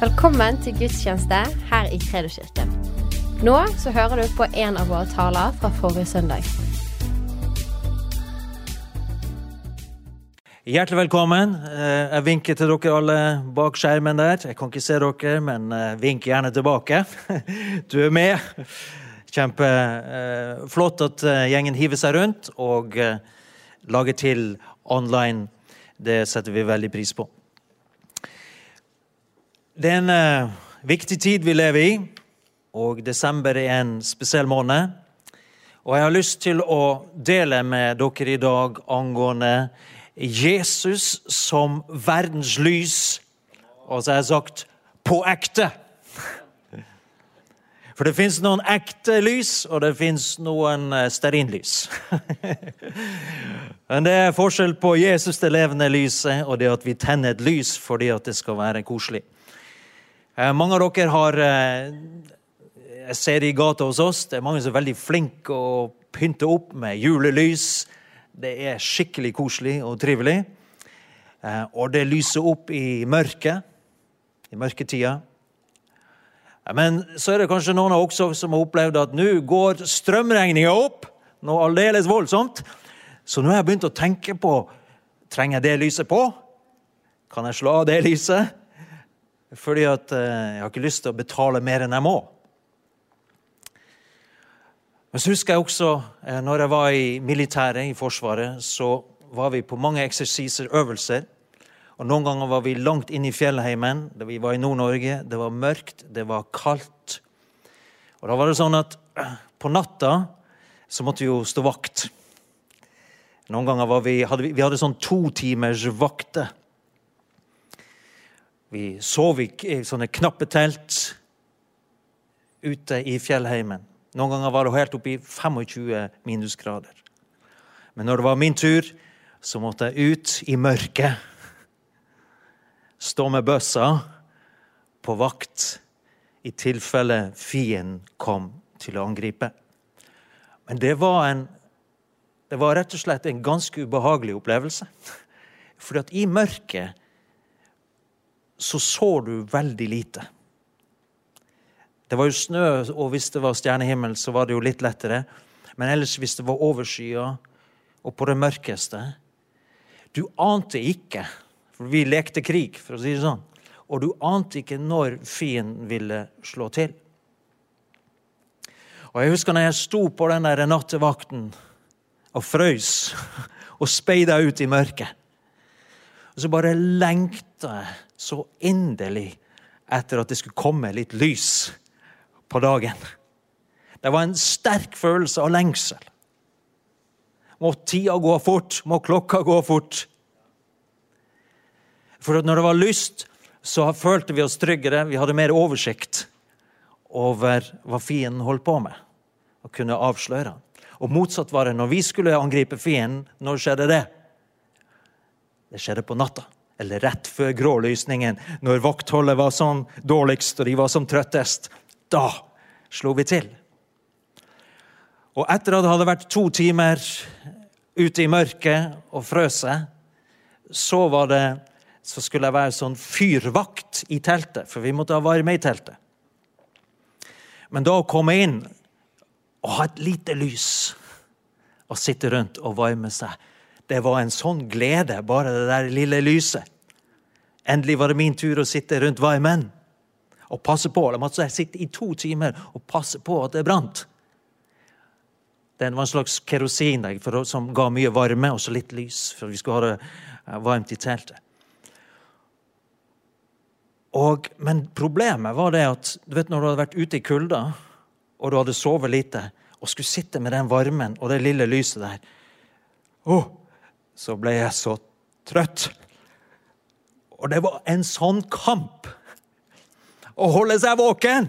Velkommen til gudstjeneste her i Kredoskirken. Nå så hører du på en av våre taler fra forrige søndag. Hjertelig velkommen. Eh, Jeg vinker til dere alle bak skjermen der. Jeg kan ikke se dere, men eh, vink gjerne tilbake. Du er med. Kjempeflott at eh, gjengen hiver seg rundt og lager til online. Det setter vi veldig pris på. Det er en uh, viktig tid vi lever i, og desember er en spesiell måned. Og jeg har lyst til å dele med dere i dag angående Jesus som verdens lys. Og så har jeg sagt på ekte. For det fins noen ekte lys, og det fins noen eh, stearinlys. Men det er forskjell på Jesus, det levende lyset, og det at vi tenner et lys fordi at det skal være koselig. Eh, Mange av dere har eh, Jeg ser det i gata hos oss. Det er mange som er veldig flinke å pynte opp med julelys. Det er skikkelig koselig og trivelig. Eh, Og det lyser opp i mørket, i mørketida. Men så er det kanskje noen av også som har opplevd at nå går strømregninga opp. Noe aldeles voldsomt. Så nå har jeg begynt å tenke på trenger jeg det lyset på. Kan jeg slå av det lyset? Fordi at eh, jeg har ikke lyst til å betale mer enn jeg må. Men så husker jeg også eh, når jeg var i militæret, i Forsvaret, så var vi på mange eksersiser, øvelser. Og Noen ganger var vi langt inne i fjellheimen. Vi var i Nord-Norge. Det var mørkt, det var kaldt. Og da var det sånn at på natta så måtte vi jo stå vakt. Noen ganger var vi, hadde vi, vi hadde sånn to timers vakter. Vi sov i sånne knappe telt ute i fjellheimen. Noen ganger var det helt oppe i 25 minusgrader. Men når det var min tur, så måtte jeg ut i mørket. Stå med bøssa på vakt i tilfelle fienden kom til å angripe. Men det var, en, det var rett og slett en ganske ubehagelig opplevelse. Fordi at i mørket så så du veldig lite. Det var jo snø, og hvis det var stjernehimmel, så var det jo litt lettere. Men ellers, hvis det var overskya og på det mørkeste Du ante ikke, for vi lekte krig, for å si det sånn, og du ante ikke når fienden ville slå til. Og Jeg husker når jeg sto på den der nattevakten og frøys og speida ut i mørket. Og så bare lengta jeg så inderlig etter at det skulle komme litt lys på dagen. Det var en sterk følelse av lengsel. Må tida gå fort? Må klokka gå fort? For når det var lyst, så følte vi oss tryggere. Vi hadde mer oversikt over hva fienden holdt på med, og kunne avsløre han. Og motsatt var det når vi skulle angripe fienden. Når skjedde det? Det skjedde på natta. Eller rett før grålysningen, når vaktholdet var som dårligst og de var som trøttest. Da slo vi til. Og etter at det hadde vært to timer ute i mørket og frøset, så var det så skulle jeg være sånn fyrvakt i teltet, for vi måtte ha varme i teltet. Men da å komme inn og ha et lite lys og sitte rundt og varme seg, det var en sånn glede, bare det der lille lyset. Endelig var det min tur å sitte rundt varmen og passe på. De måtte sitte i to timer og passe på at det brant. Det var en slags kerosin som ga mye varme og så litt lys, for vi skulle ha det eh, varmt i teltet. Og, men problemet var det at du vet når du hadde vært ute i kulda, og du hadde sovet lite, og skulle sitte med den varmen og det lille lyset der oh, Så ble jeg så trøtt. Og det var en sånn kamp å holde seg våken.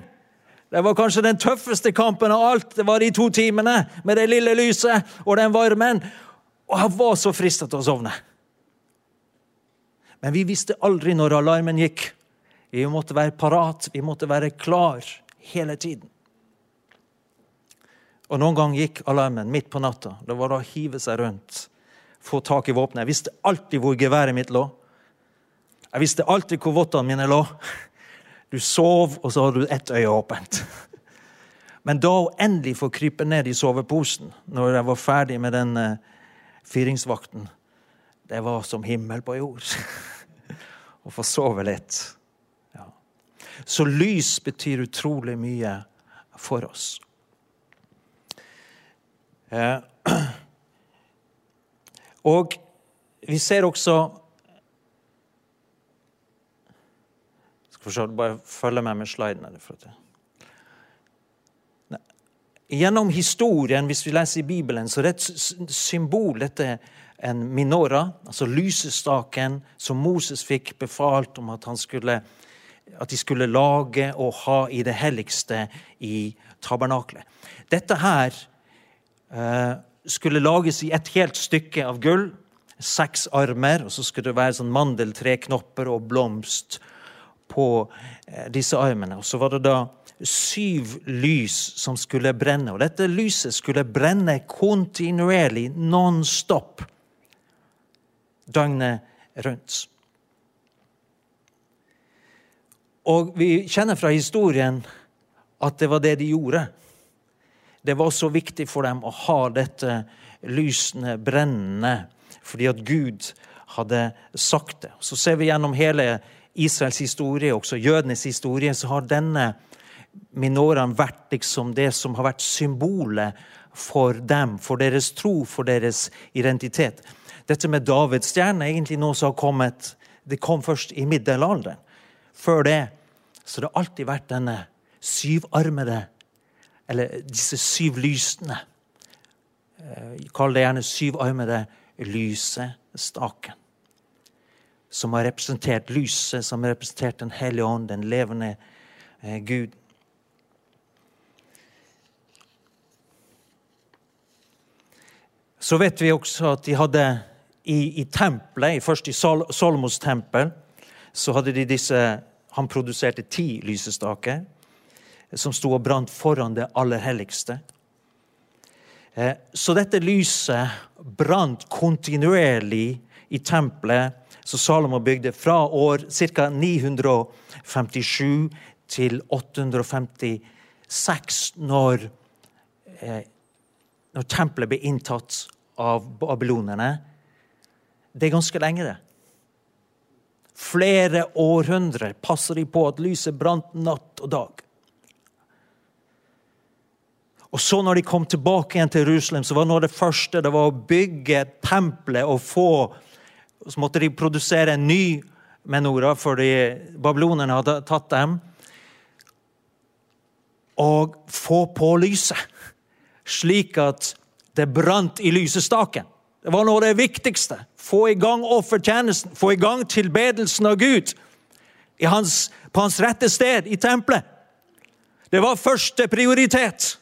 Det var kanskje den tøffeste kampen av alt. Det var de to timene med det lille lyset og den varmen. Og jeg var så frista til å sovne. Men vi visste aldri når alarmen gikk. Vi måtte være parat, vi måtte være klar hele tiden. Og Noen gang gikk alarmen midt på natta. Det var å hive seg rundt, få tak i våpenet. Jeg visste alltid hvor geværet mitt lå. Jeg visste alltid hvor vottene mine lå. Du sov, og så hadde du ett øye åpent. Men da å endelig få krype ned i soveposen når jeg var ferdig med den uh, fyringsvakten, det var som himmel på jord. Å få sove litt. Ja. Så lys betyr utrolig mye for oss. Uh, og vi ser også Skal bare følge med med sliden. Gjennom historien, hvis vi leser i Bibelen, så er det et symbol. Dette er en minora, altså lysestaken, som Moses fikk befalt om at, skulle, at de skulle lage og ha i det helligste i tabernaklet. Dette her eh, skulle lages i et helt stykke av gull. Seks armer, og så skulle det være sånn mandeltreknopper og blomst på eh, disse armene. Og så var det da syv lys som skulle brenne. Og dette lyset skulle brenne kontinuerlig, non stop, døgnet rundt. Og vi kjenner fra historien at det var det de gjorde. Det var så viktig for dem å ha dette lysene brennende fordi at Gud hadde sagt det. Så ser vi gjennom hele Israels historie, også jødenes historie, så har denne minoraen vært liksom det som har vært symbolet for dem, for deres tro, for deres identitet. Dette med Davids stjerne er egentlig noe som har kommet Det kom først i middelalderen. Før det så det har alltid vært denne syvarmede Eller disse syv lysene. Eh, kall det gjerne syvarmede lysestaken som har representert lyset, som har representert Den hellige ånd, den levende eh, Gud. Så vet vi også at de hadde i, i tempelet, først i Sol Salomos tempel, så hadde de disse Han produserte ti lysestaker som sto og brant foran det aller helligste. Eh, så dette lyset brant kontinuerlig i tempelet som Salomo bygde fra år ca. 957 til 856, når, eh, når tempelet ble inntatt av babylonerne. Det er ganske lenge, det. Flere århundrer passer de på at lyset brant natt og dag. Og så når de kom tilbake igjen til Jerusalem, så var noe av det første det var å bygge tempelet og få så måtte de produsere en ny menora fordi babylonerne hadde tatt dem. Og få på lyset, slik at det brant i lysestaken. Det var noe av det viktigste. Få i gang offertjenesten, få i gang tilbedelsen av Gud hans, på hans rette sted, i tempelet. Det var første prioritet.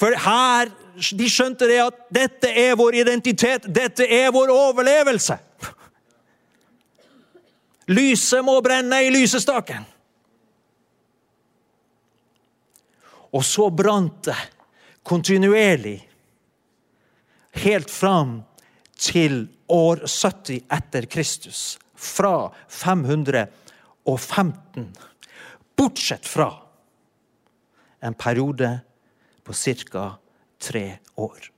For her de skjønte det at dette er vår identitet, dette er vår overlevelse. Lyset må brenne i lysestaken. Og så brant det kontinuerlig helt fram til år 70 etter Kristus. Fra 515. Bortsett fra en periode på ca tre år.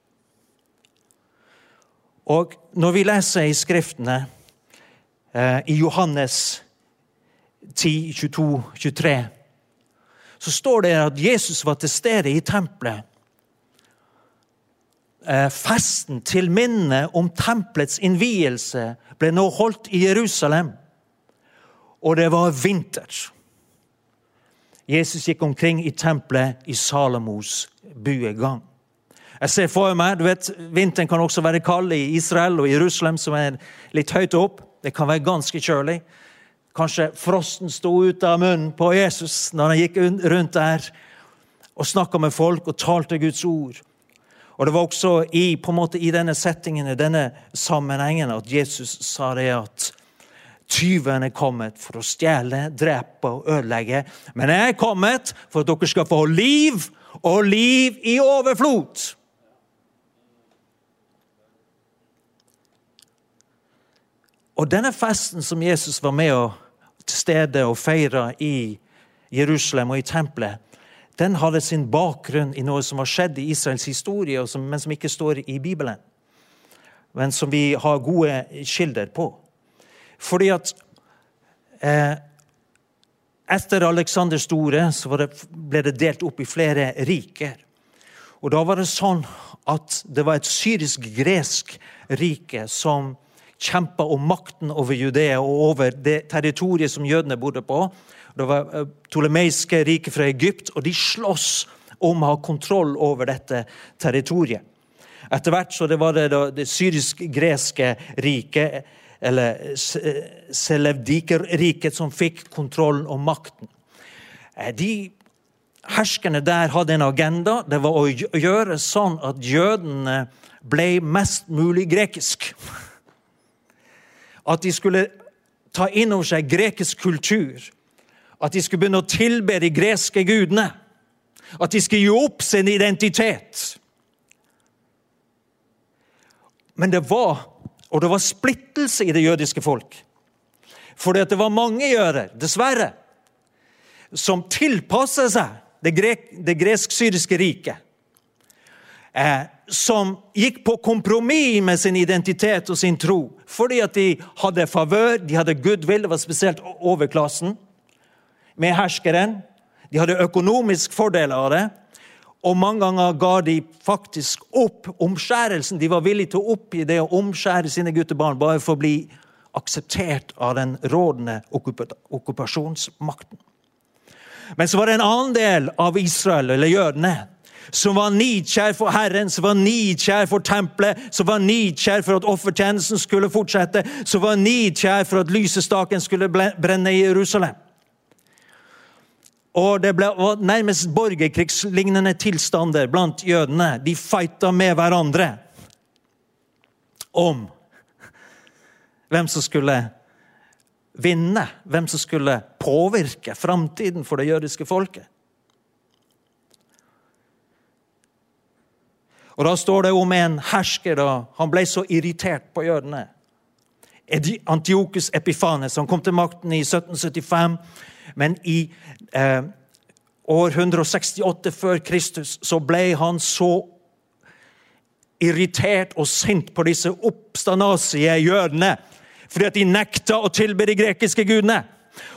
Og når vi leser i Skriftene, eh, i Johannes 10, 22, 23, så står det at Jesus var til stede i tempelet. Eh, festen til minne om tempelets innvielse ble nå holdt i Jerusalem, og det var vinter. Jesus gikk omkring i tempelet i Salomos buegang. Jeg ser for meg, du vet, Vinteren kan også være kald i Israel og Jerusalem, som er litt høyt opp. Det kan være ganske kjølig. Kanskje frosten sto ut av munnen på Jesus når han gikk rundt der og snakka med folk og talte Guds ord. Og Det var også i, på en måte, i denne settingen, i denne sammenhengen, at Jesus sa det at tyven er kommet for å stjele, drepe og ødelegge. Men jeg er kommet for at dere skal få liv, og liv i overflod. Og denne festen som Jesus var med og til stede og feira i Jerusalem og i tempelet, den hadde sin bakgrunn i noe som har skjedd i Israels historie, men som ikke står i Bibelen. Men som vi har gode kilder på. Fordi at eh, etter Aleksander store så det, ble det delt opp i flere riker. Og Da var det sånn at det var et syrisk-gresk rike som kjempa om makten over Judea og over det territoriet som jødene bodde på. Det var eh, tolemeiske riket fra Egypt, og de slåss om å ha kontroll over dette territoriet. Etter hvert så det var det, det syrisk-greske riket, eller Selevdiker-riket, som fikk kontrollen og makten. Eh, de herskerne der hadde en agenda. Det var å gjøre sånn at jødene ble mest mulig grekisk. At de skulle ta inn over seg grekisk kultur. At de skulle begynne å tilbe de greske gudene. At de skulle gi opp sin identitet. Men det var og det var splittelse i det jødiske folk. Fordi det var mange jøder, dessverre, som tilpassa seg det, grek, det gresk-syriske riket. Eh, som gikk på kompromiss med sin identitet og sin tro. Fordi at de hadde favør, de hadde goodwill, det var spesielt overklassen, med herskeren. De hadde økonomisk fordel av det. Og mange ganger ga de faktisk opp omskjærelsen. De var villige til å oppgi det å omskjære sine guttebarn bare for å bli akseptert av den rådende okkupasjonsmakten. Men så var det en annen del av Israel, eller jødene, som var nidkjær for Herren, som var nidkjær for tempelet, som var nidkjær for at offertjenesten skulle fortsette, som var nidkjær for at lysestaken skulle brenne i Jerusalem. Og Det ble nærmest borgerkrigslignende tilstander blant jødene. De fighta med hverandre om hvem som skulle vinne, hvem som skulle påvirke framtiden for det jødiske folket. Og Da står det om en hersker. og Han ble så irritert på jødene. Antiokus Epifanes som kom til makten i 1775. Men i eh, år 168 før Kristus så ble han så irritert og sint på disse oppstandasige jødene fordi at de nekta å tilbe de grekiske gudene.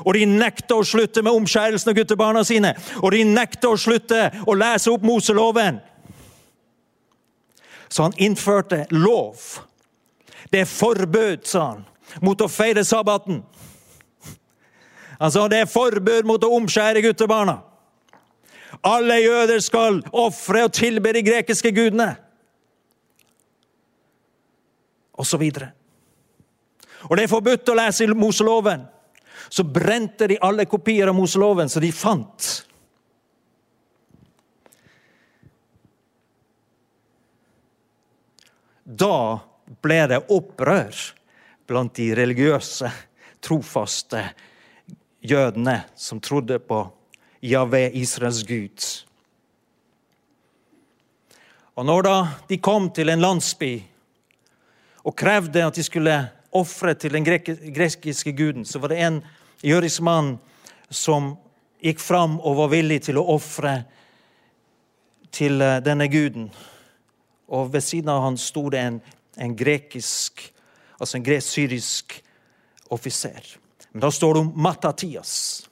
Og de nekta å slutte med omskjærelsen av guttebarna sine. Og de nekta å slutte å lese opp Moseloven. Så han innførte lov. Det er forbud, sa han, mot å feire sabbaten. Altså, det er forbud mot å omskjære guttebarna. Alle jøder skal ofre og tilbe de grekiske gudene. Og så videre. Og det er forbudt å lese i Moseloven. Så brente de alle kopier av Moseloven som de fant. Da ble det opprør blant de religiøse, trofaste jødene som trodde på Javé, Israels Gud. Og når da de kom til en landsby og krevde at de skulle ofre til den greskiske guden, så var det en jødisk mann som gikk fram og var villig til å ofre til eh, denne guden. Og ved siden av han sto det en, en grekisk, altså en gresk-syrisk offiser. Men da står det om Matatias,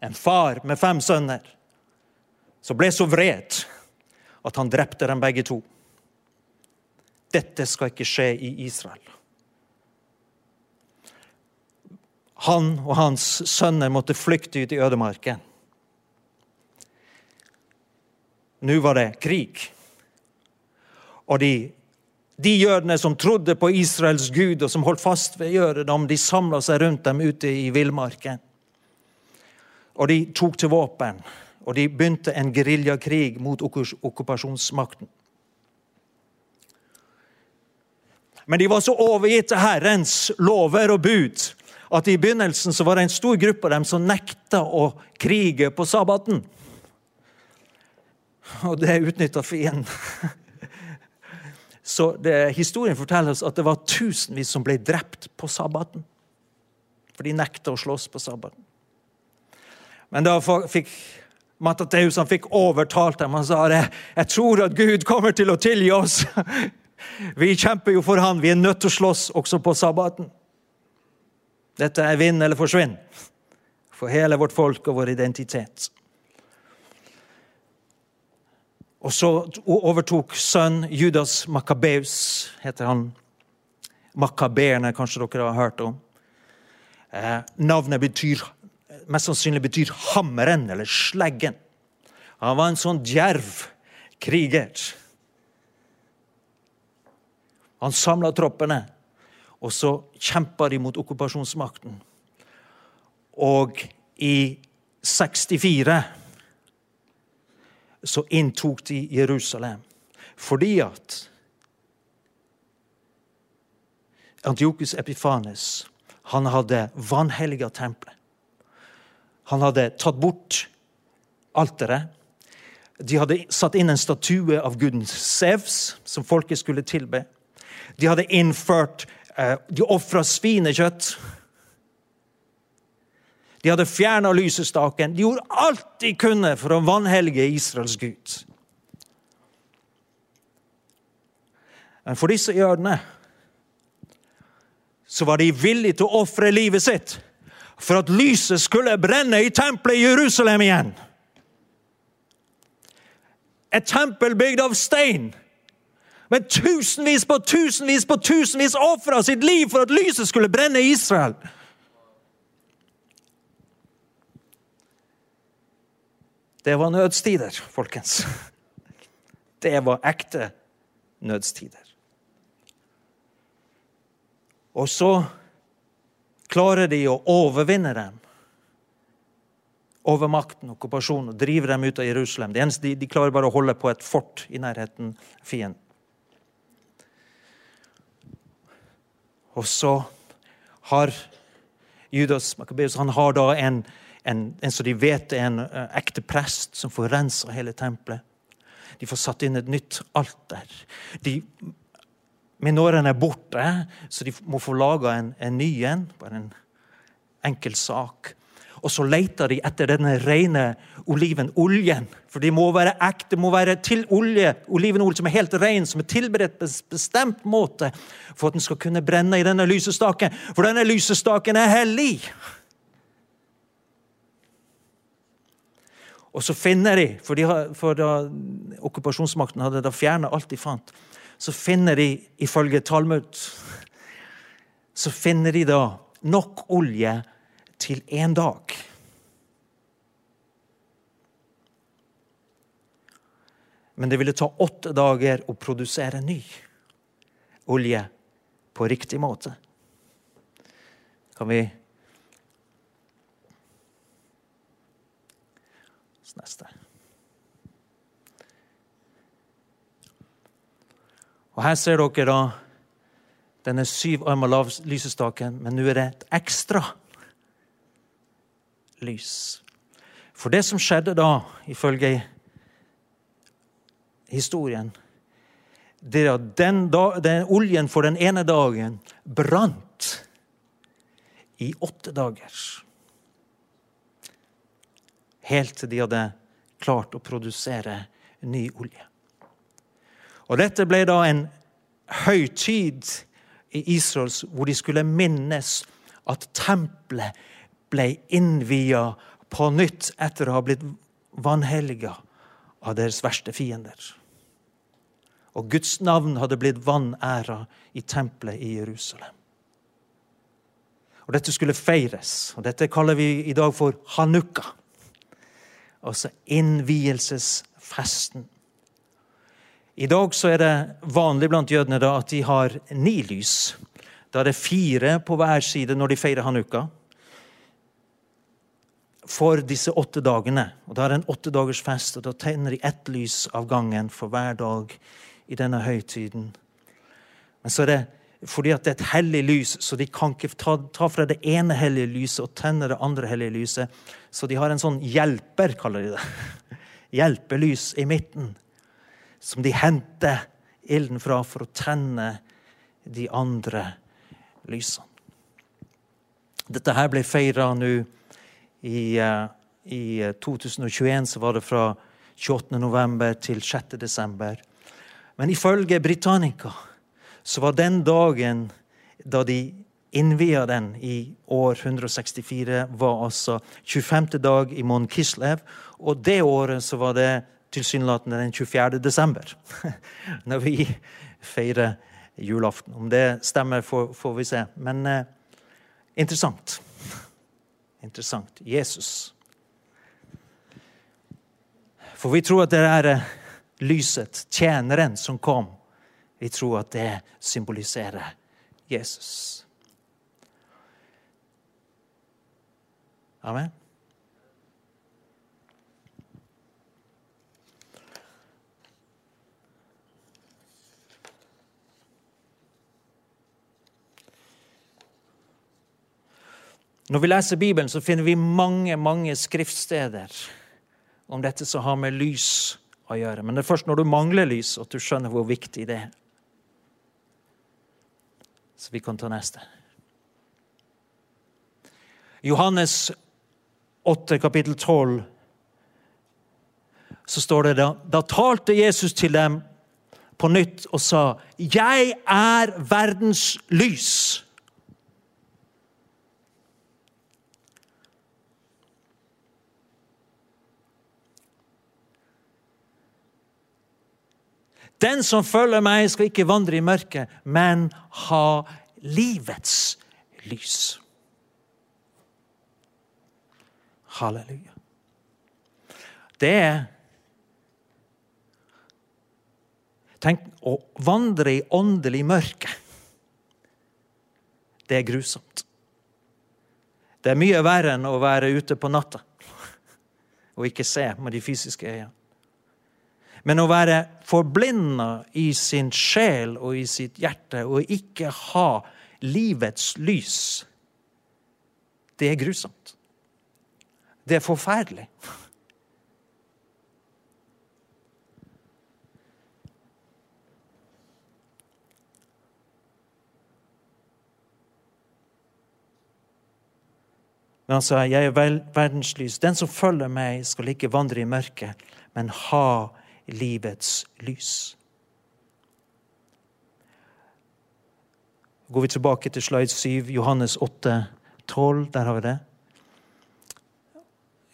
en far med fem sønner, som ble så vred at han drepte dem begge to. Dette skal ikke skje i Israel. Han og hans sønner måtte flykte ut i ødemarken. Nå var det krig. Og de de jødene som trodde på Israels gud, og som holdt fast ved jødedom, de samla seg rundt dem ute i villmarken. Og de tok til våpen, og de begynte en geriljakrig mot okkupasjonsmakten. Men de var så overgitt til Herrens lover og bud at i begynnelsen så var det en stor gruppe av dem som nekta å krige på sabbaten. Og det utnytta fienden. Så det, Historien forteller oss at det var tusenvis som ble drept på sabbaten. for de nekta å slåss på sabbaten. Men da fikk Matateus han fikk overtalt dem. Han sa det. Jeg tror at Gud kommer til å tilgi oss. Vi kjemper jo for han. Vi er nødt til å slåss også på sabbaten. Dette er vinn eller forsvinn for hele vårt folk og vår identitet. Og så overtok sønn Judas Makabeus, heter han. Makabeerne, kanskje dere har hørt om. Eh, navnet betyr, mest sannsynlig betyr hammeren eller sleggen. Han var en sånn djerv kriger. Han samla troppene, og så kjempa de mot okkupasjonsmakten. Og i 64 så inntok de Jerusalem. Fordi at Antiokus Epifanes han hadde vanhelliga tempelet. Han hadde tatt bort alteret. De hadde satt inn en statue av guden Sevs, som folket skulle tilbe. De hadde innført eh, De ofra svinekjøtt. De hadde fjerna lysestaken. De gjorde alt de kunne for å vanhelge Israels Gud. Men for disse jødene så var de villige til å ofre livet sitt for at lyset skulle brenne i tempelet i Jerusalem igjen. Et tempel bygd av stein. Men tusenvis på tusenvis på tusenvis ofra sitt liv for at lyset skulle brenne i Israel. Det var nødstider, folkens. Det var ekte nødstider. Og så klarer de å overvinne dem. Over makten, okkupasjonen, og drive dem ut av Jerusalem. Det eneste de, de klarer bare å holde på et fort i nærheten av fienden. Og så har Judas Makabeus han har da en en, en som de vet er en uh, ekte prest som får rensa hele tempelet. De får satt inn et nytt alter. De, Minoren er borte, så de må få laga en, en ny en. Bare en enkel sak. Og så leter de etter denne rene oliven, oljen. For de må være ekte, må være til olje, olivenolje som er helt ren, som er tilberedt på en bestemt måte for at den skal kunne brenne i denne lysestaken. For denne lysestaken er hellig. Og så finner de, for, de for da okkupasjonsmakten hadde da fjerna alt de fant, så finner de ifølge Talmud Så finner de da nok olje til én dag. Men det ville ta åtte dager å produsere ny olje på riktig måte. Kan vi neste. Og Her ser dere da denne syvarma lysestaken, men nå er det et ekstra lys. For det som skjedde da, ifølge historien, det er at den, den oljen for den ene dagen brant i åtte dager helt til de hadde klart å produsere ny olje. Og Dette ble da en høytid i Israels hvor de skulle minnes at tempelet ble innvia på nytt etter å ha blitt vanhelga av deres verste fiender. Og Guds navn hadde blitt vanæra i tempelet i Jerusalem. Og Dette skulle feires, og dette kaller vi i dag for hanukka altså innvielsesfesten. I dag så er det vanlig blant jødene da at de har ni lys. Da er det fire på hver side når de feirer hanukka. For disse åtte dagene. Og Da er det en åtte dagers og da tenner de ett lys av gangen for hver dag i denne høytiden. Men så er det fordi at det er et hellig lys, så de kan ikke ta, ta, fra det ene hellige lyset og tenne det andre hellige lyset. Så de har en sånn hjelper, kaller de det. Hjelpelys i midten. Som de henter ilden fra for å tenne de andre lysene. Dette her ble feira nå i, uh, i 2021, så var det fra 28. november til 6. desember. Men ifølge Britannica så var den dagen da de innvia den i år 164, var altså 25. dag i måneden Kislev. Og det året så var det tilsynelatende den 24. desember, når vi feirer julaften. Om det stemmer, får, får vi se. Men eh, interessant. Interessant. Jesus. For vi tror at det er eh, lyset, tjeneren, som kom. Vi tror at det symboliserer Jesus. Amen. Når vi leser Bibelen, så finner vi mange mange skriftsteder om dette som har med lys å gjøre. Men det er først når du mangler lys, at du skjønner hvor viktig det er. Så vi kan ta neste. Johannes 8, kapittel 12, så står det da Da talte Jesus til dem på nytt og sa, 'Jeg er verdens lys'. Den som følger meg, skal ikke vandre i mørket, men ha livets lys. Halleluja. Det er Tenk å vandre i åndelig mørke. Det er grusomt. Det er mye verre enn å være ute på natta og ikke se med de fysiske øynene. Men å være forblinda i sin sjel og i sitt hjerte og ikke ha livets lys, det er grusomt. Det er forferdelig. Men han sa, 'Jeg er verdenslys. Den som følger meg, skal ikke vandre i mørket, men ha livets lys.' Går vi tilbake til slide 7, Johannes 8, 12, der har vi det.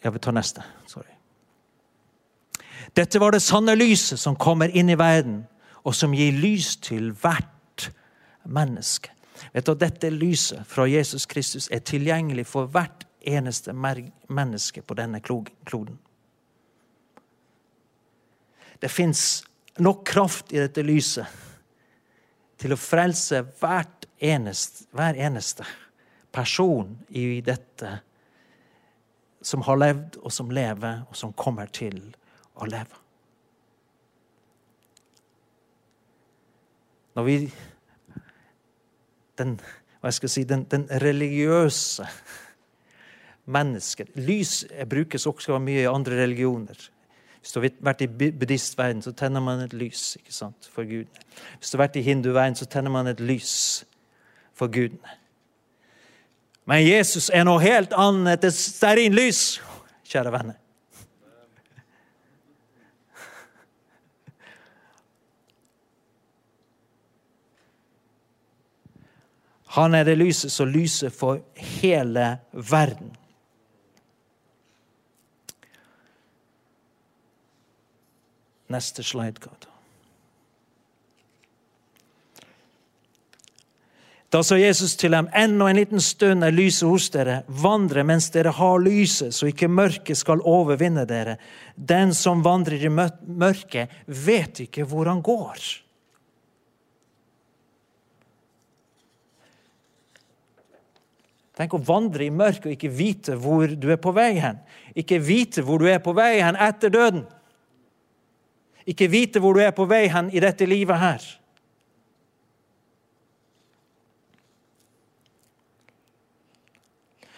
Jeg vil ta neste. Sorry. Dette var det sanne lyset som kommer inn i verden, og som gir lys til hvert menneske. Vet du, Dette lyset fra Jesus Kristus er tilgjengelig for hvert eneste menneske på denne kloden. Det fins nok kraft i dette lyset til å frelse eneste, hver eneste person i dette som har levd, og som lever, og som kommer til å leve. Når vi Den, hva jeg si, den, den religiøse mennesket Lys brukes også mye i andre religioner. Hvis du har vært i buddhistverden, så tenner man et lys ikke sant, for gudene. Hvis du har vært i hinduverden, så tenner man et lys for gudene. Men Jesus er noe helt annet. Et stearinlys, kjære venner. Han er det lyset som lyser for hele verden. Neste slide. God. Da sa Jesus til dem, ennå en liten stund er lyset hos dere. Vandre mens dere har lyset, så ikke mørket skal overvinne dere. Den som vandrer i mørket, vet ikke hvor han går. Tenk å vandre i mørket og ikke vite hvor du er på vei hen. Ikke vite hvor du er på vei hen etter døden. Ikke vite hvor du er på vei hen i dette livet her.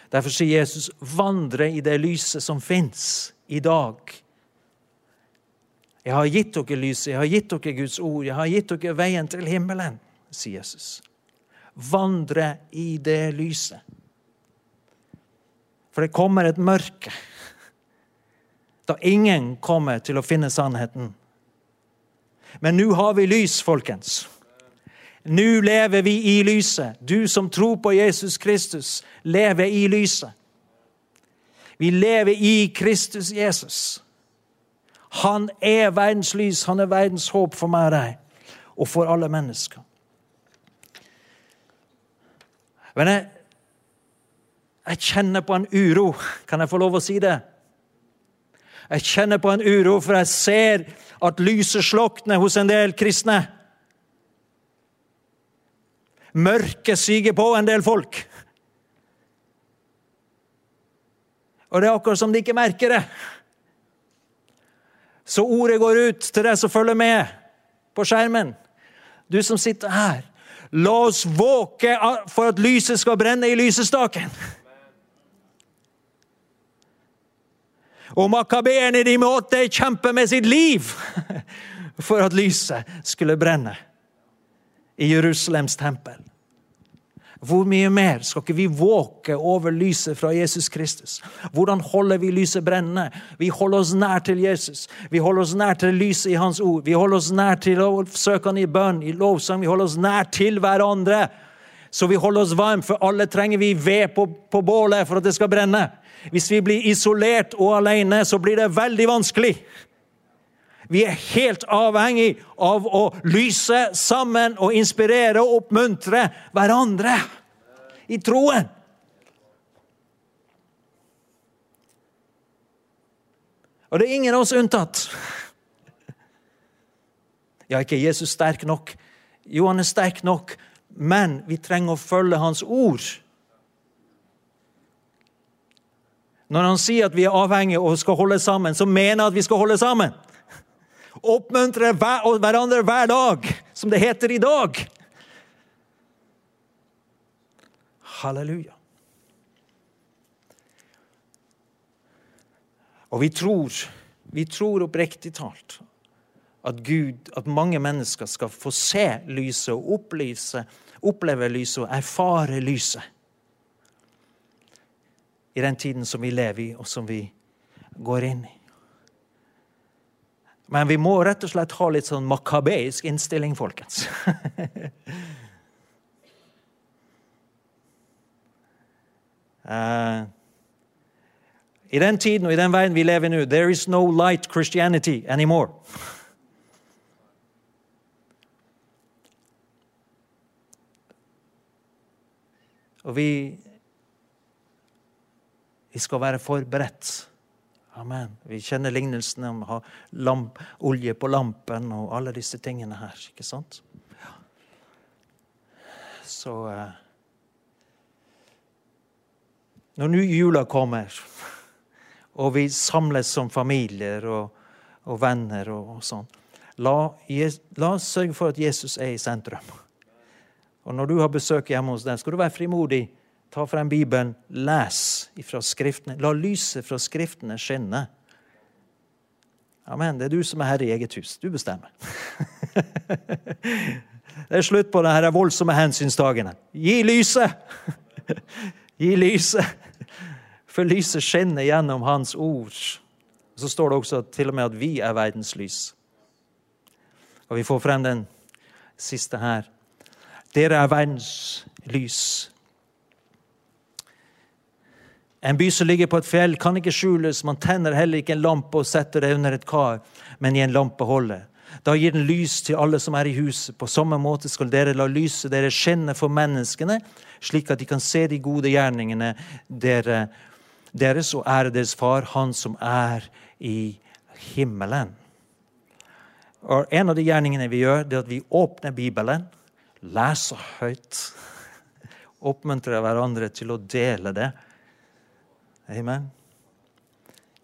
Derfor sier Jesus, 'Vandre i det lyset som fins i dag'. Jeg har gitt dere lyset, jeg har gitt dere Guds ord, jeg har gitt dere veien til himmelen, sier Jesus. Vandre i det lyset. For det kommer et mørke da ingen kommer til å finne sannheten. Men nå har vi lys, folkens. Nå lever vi i lyset. Du som tror på Jesus Kristus, lever i lyset. Vi lever i Kristus Jesus. Han er verdens lys, han er verdens håp for meg og deg, og for alle mennesker. Men jeg, jeg kjenner på en uro. Kan jeg få lov å si det? Jeg kjenner på en uro, for jeg ser at lyset slukner hos en del kristne. Mørket siger på en del folk. Og det er akkurat som de ikke merker det. Så ordet går ut til deg som følger med på skjermen. Du som sitter her. La oss våke for at lyset skal brenne i lysestaken. Og makabeerne de måtte kjempe med sitt liv for at lyset skulle brenne i Jerusalems tempel. Hvor mye mer skal ikke vi våke over lyset fra Jesus Kristus? Hvordan holder vi lyset brennende? Vi holder oss nær til Jesus. Vi holder oss nær til lyset i Hans ord. Vi holder oss nær til å søke Han i bønn, i lovsang. Vi holder oss nær til hverandre. Så vi holder oss varme, for alle trenger vi ved på, på bålet for at det skal brenne. Hvis vi blir isolert og alene, så blir det veldig vanskelig. Vi er helt avhengig av å lyse sammen og inspirere og oppmuntre hverandre i troen. Og det er ingen av oss unntatt. Ja, ikke Jesus sterk nok? Jo, han er sterk nok, men vi trenger å følge hans ord. Når han sier at vi er avhengige og skal holde sammen, så mener han at vi skal holde sammen. Oppmuntre hverandre hver dag, som det heter i dag. Halleluja. Og vi tror, vi tror oppriktig talt at Gud, at mange mennesker skal få se lyset og opplyse, oppleve lyset og erfare lyset i den tiden som vi lever i, og som vi går inn i. Men vi må rett og slett ha litt sånn makabeisk innstilling, folkens. uh, I den tiden og i den veien vi lever i nå, there is no light Christianity anymore. Og vi vi skal være forberedt. Amen. Vi kjenner lignelsene om å ha lamp, olje på lampen og alle disse tingene her. ikke sant? Ja. Så eh, Når nå jula kommer, og vi samles som familier og, og venner og, og sånn, la, la, oss sørge for at Jesus er i sentrum. Og når du har besøk hjemme hos deg, skal du være frimodig Ta frem Bibelen, les fra Skriftene. La lyset fra Skriftene skinne. Amen. Det er du som er herre i eget hus. Du bestemmer. det er slutt på denne voldsomme hensynstagene. Gi lyset! Gi lyset! For lyset skinner gjennom Hans ord. Så står det også til og med at vi er verdens lys. Og vi får frem den siste her. Dere er verdens lys. En by som ligger på et fjell, kan ikke skjules. Man tenner heller ikke en lampe og setter det under et kar, men i en lampeholder. Da gir den lys til alle som er i huset. På samme måte skal dere la lyset dere skinne for menneskene, slik at de kan se de gode gjerningene dere, deres og ære deres far, Han som er i himmelen. Og En av de gjerningene vi gjør, det er at vi åpner Bibelen, leser høyt, oppmuntrer hverandre til å dele det Amen.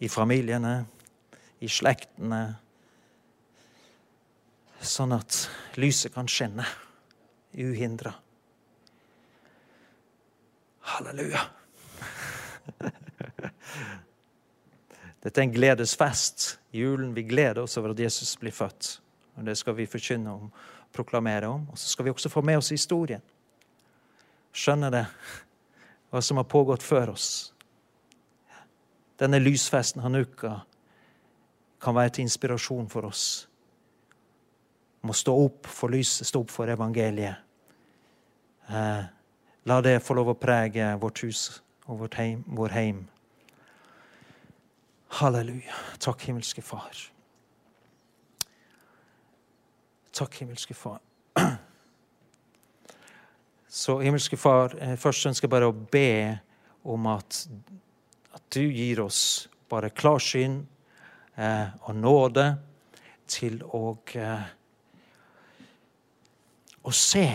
I familiene, i slektene. Sånn at lyset kan skinne uhindra. Halleluja. Dette er en gledesfest. Julen. Vi gleder oss over at Jesus blir født. Og Det skal vi forkynne om, proklamere om. Og så skal vi også få med oss historien. Skjønne det, hva som har pågått før oss denne lysfesten Hanukka kan være til inspirasjon for oss. Om å stå opp for lyset, stå opp for evangeliet. Eh, la det få lov å prege vårt hus og vårt heim, vår heim. Halleluja. Takk, himmelske Far. Takk, himmelske Far. Så himmelske Far, eh, først ønsker jeg bare å be om at, at du gir oss bare klarsyn eh, og nåde til å, eh, å se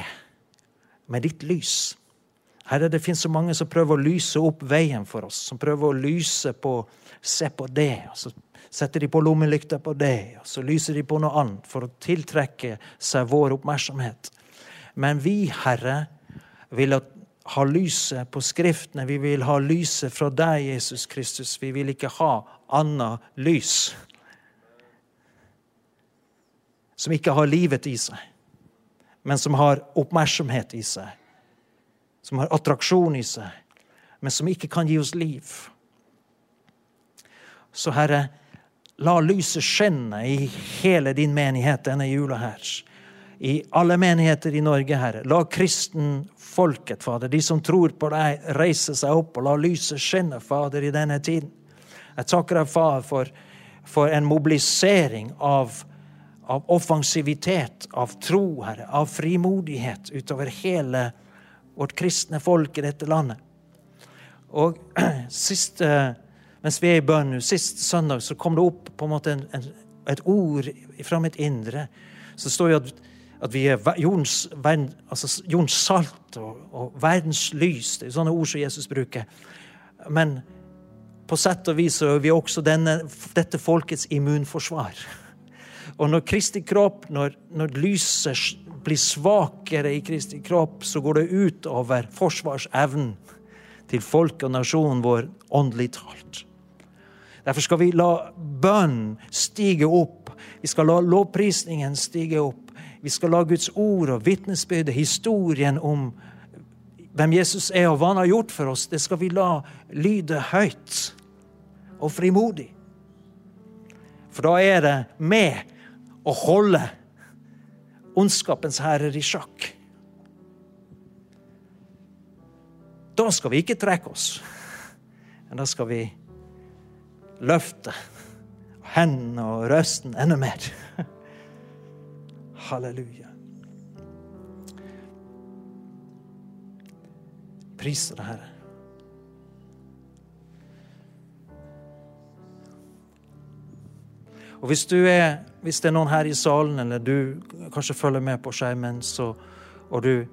med ditt lys. Herre, det finnes så mange som prøver å lyse opp veien for oss. Som prøver å lyse på Se på det. og Så setter de på lommelykta på det, og så lyser de på noe annet for å tiltrekke seg vår oppmerksomhet. Men vi, Herre, vil ha lyset på Skriftene. Vi vil ha lyset fra deg, Jesus Kristus. Vi vil ikke ha annet lys som ikke har livet i seg, men som har oppmerksomhet i seg, som har attraksjon i seg, men som ikke kan gi oss liv. Så Herre, la lyset skinne i hele din menighet denne jula her. I alle menigheter i Norge, Herre. La kristenfolket, Fader, de som tror på deg, reise seg opp og la lyset skinne, Fader, i denne tiden. Jeg takker deg, Far, for, for en mobilisering av, av offensivitet, av tro, Herre, av frimodighet utover hele vårt kristne folk i dette landet. Og siste mens vi er i bønn Sist søndag så kom det opp på en måte en, en, et ord fra mitt indre. Så står det at, at vi er jordens, verden, altså jordens salt og, og, verdens lys. Det er sånne ord som Jesus bruker. Men på sett og vis er vi også denne, dette folkets immunforsvar. Og når Kristi kropp, når, når lyset blir svakere i Kristi kropp, så går det ut over forsvarsevnen til folket og nasjonen vår åndelig talt. Derfor skal vi la bønn stige opp. Vi skal la lovprisningen stige opp. Vi skal la Guds ord og vitnesbyrdet, historien om hvem Jesus er og hva han har gjort for oss, det skal vi la lyde høyt og frimodig. For da er det med å holde ondskapens herrer i sjakk. Da skal vi ikke trekke oss, men da skal vi løfte hendene og røsten enda mer. Halleluja. Priser det, Herre. Og hvis, er, hvis, det er noen her i salen, eller du kanskje følger med på skjermen, så, og du,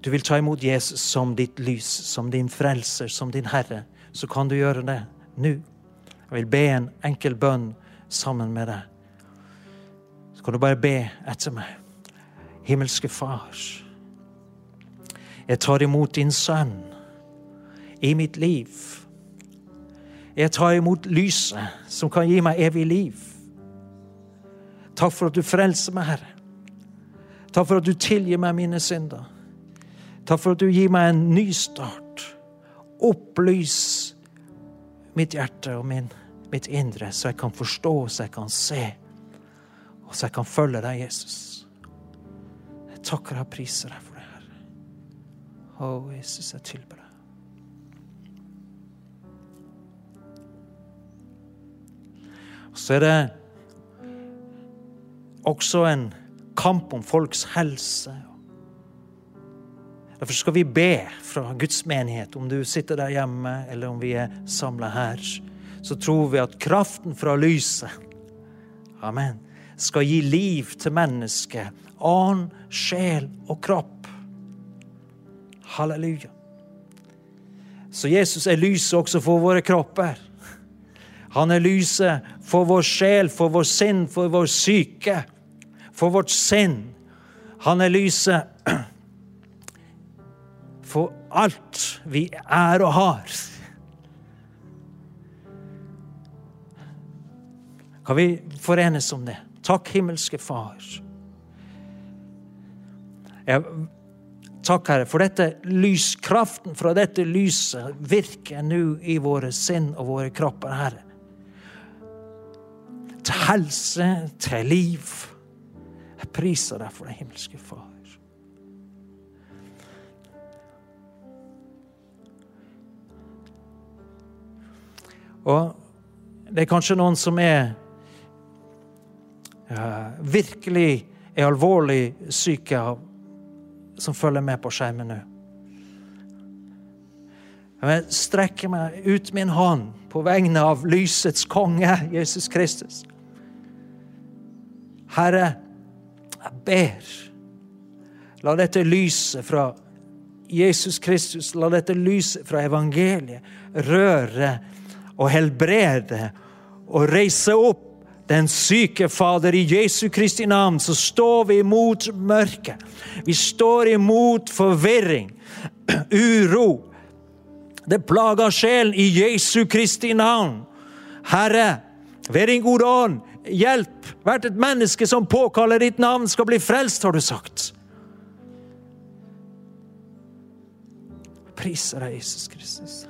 du vil ta imot Jesus som ditt lys, som din frelser, som din Herre, så kan du gjøre det nå. Jeg vil be en enkel bønn sammen med deg. Så kan du bare be etter meg. Himmelske Far. Jeg tar imot din sønn i mitt liv. Jeg tar imot lyset som kan gi meg evig liv. Takk for at du frelser meg, Herre. Takk for at du tilgir meg mine synder. Takk for at du gir meg en ny start. Opplys mitt hjerte og min mitt indre, så jeg kan forstå, så jeg kan se, og så jeg kan følge deg, Jesus. Jeg takker deg og priser deg for det, Herre. Å, Jesus, jeg tilber deg. Så er det også en kamp om folks helse. Derfor skal vi be fra Guds menighet, om du sitter der hjemme, eller om vi er samla her så tror vi at kraften fra lyset Amen. Skal gi liv til mennesket. Ånd, sjel og kropp. Halleluja. Så Jesus er lyset også for våre kropper. Han er lyset for vår sjel, for vår sinn, for vår syke, for vårt sinn. Han er lyset for alt vi er og har. Kan vi forenes om det? Takk, himmelske Far. Jeg Takk, Herre, for dette lyskraften fra dette lyset virker nå i våre sinn og våre kropper, Herre. Til helse, til liv. Jeg priser deg for det himmelske Far. Og det er kanskje noen som er virkelig er alvorlig syke, som følger med på skjermen nå. Jeg strekker meg ut min hånd på vegne av lysets konge, Jesus Kristus. Herre, jeg ber. La dette lyset fra Jesus Kristus, la dette lyset fra evangeliet røre og helbrede og reise opp den syke Fader. I Jesu Kristi navn så står vi imot mørket. Vi står imot forvirring, uro. Det plager sjelen i Jesu Kristi navn. Herre, ved din gode ånd, hjelp hvert et menneske som påkaller ditt navn, skal bli frelst, har du sagt. Priser deg, Jesus Kristus.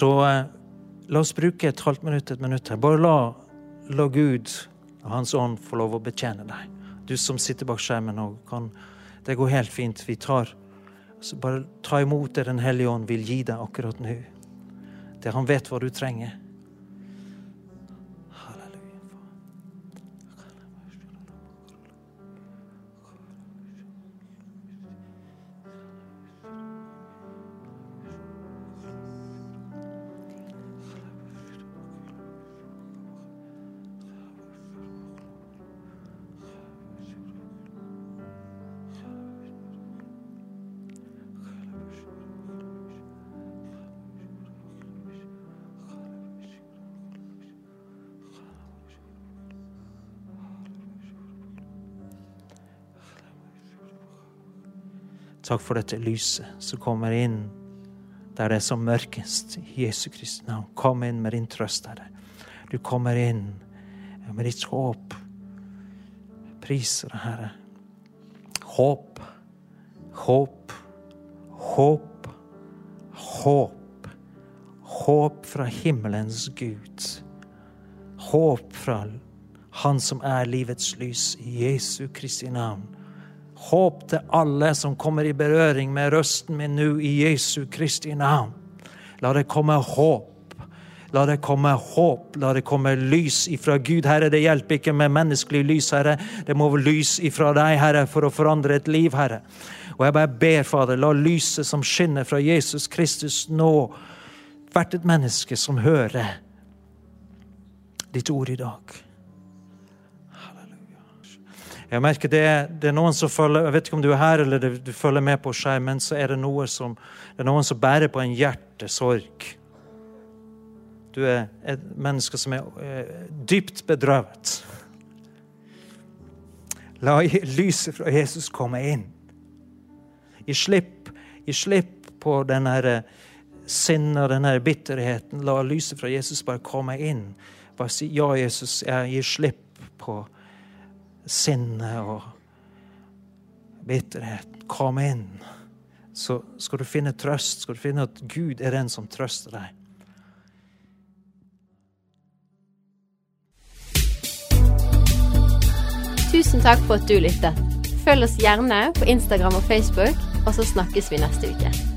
Så eh, la oss bruke et halvt minutt, et minutt her. Bare la, la Gud og Hans ånd få lov å betjene deg. Du som sitter bak skjermen og kan Det går helt fint. Vi tar så Bare ta imot det Den hellige ånd vil gi deg akkurat nå. Det Han vet hva du trenger. Takk for dette lyset som kommer inn der det er som mørkest. I Jesu Kristi navn. Kom inn med din trøst, Herre. Du kommer inn med ditt håp. Priser deg, Herre. Håp, håp, håp, håp. Håp fra himmelens Gud. Håp fra Han som er livets lys, i Jesu Kristi navn. Håp til alle som kommer i berøring med røsten min nå, i Jesu Kristi navn. La det komme håp. La det komme håp, la det komme lys ifra Gud. Herre, det hjelper ikke med menneskelig lys, Herre. Det må lys ifra deg, Herre, for å forandre et liv, Herre. Og jeg bare ber, Fader, la lyset som skinner fra Jesus Kristus nå hvert et menneske som hører ditt ord i dag. Jeg merker det, det er noen som følger Jeg vet ikke om du er her eller du følger med på skjermen, så er det, noe som, det er noen som bærer på en hjertesorg. Du er et menneske som er eh, dypt bedrøvet. La lyset fra Jesus komme inn. Gi slipp, slipp på denne sinnet og denne bitterheten. La lyset fra Jesus bare komme inn. Bare si ja, Jesus, jeg gir slipp på sinne og bitterhet. Kom inn. Så skal du finne trøst, skal du finne at Gud er den som trøster deg. Tusen takk for at du lyttet. Følg oss gjerne på Instagram og Facebook, og så snakkes vi neste uke.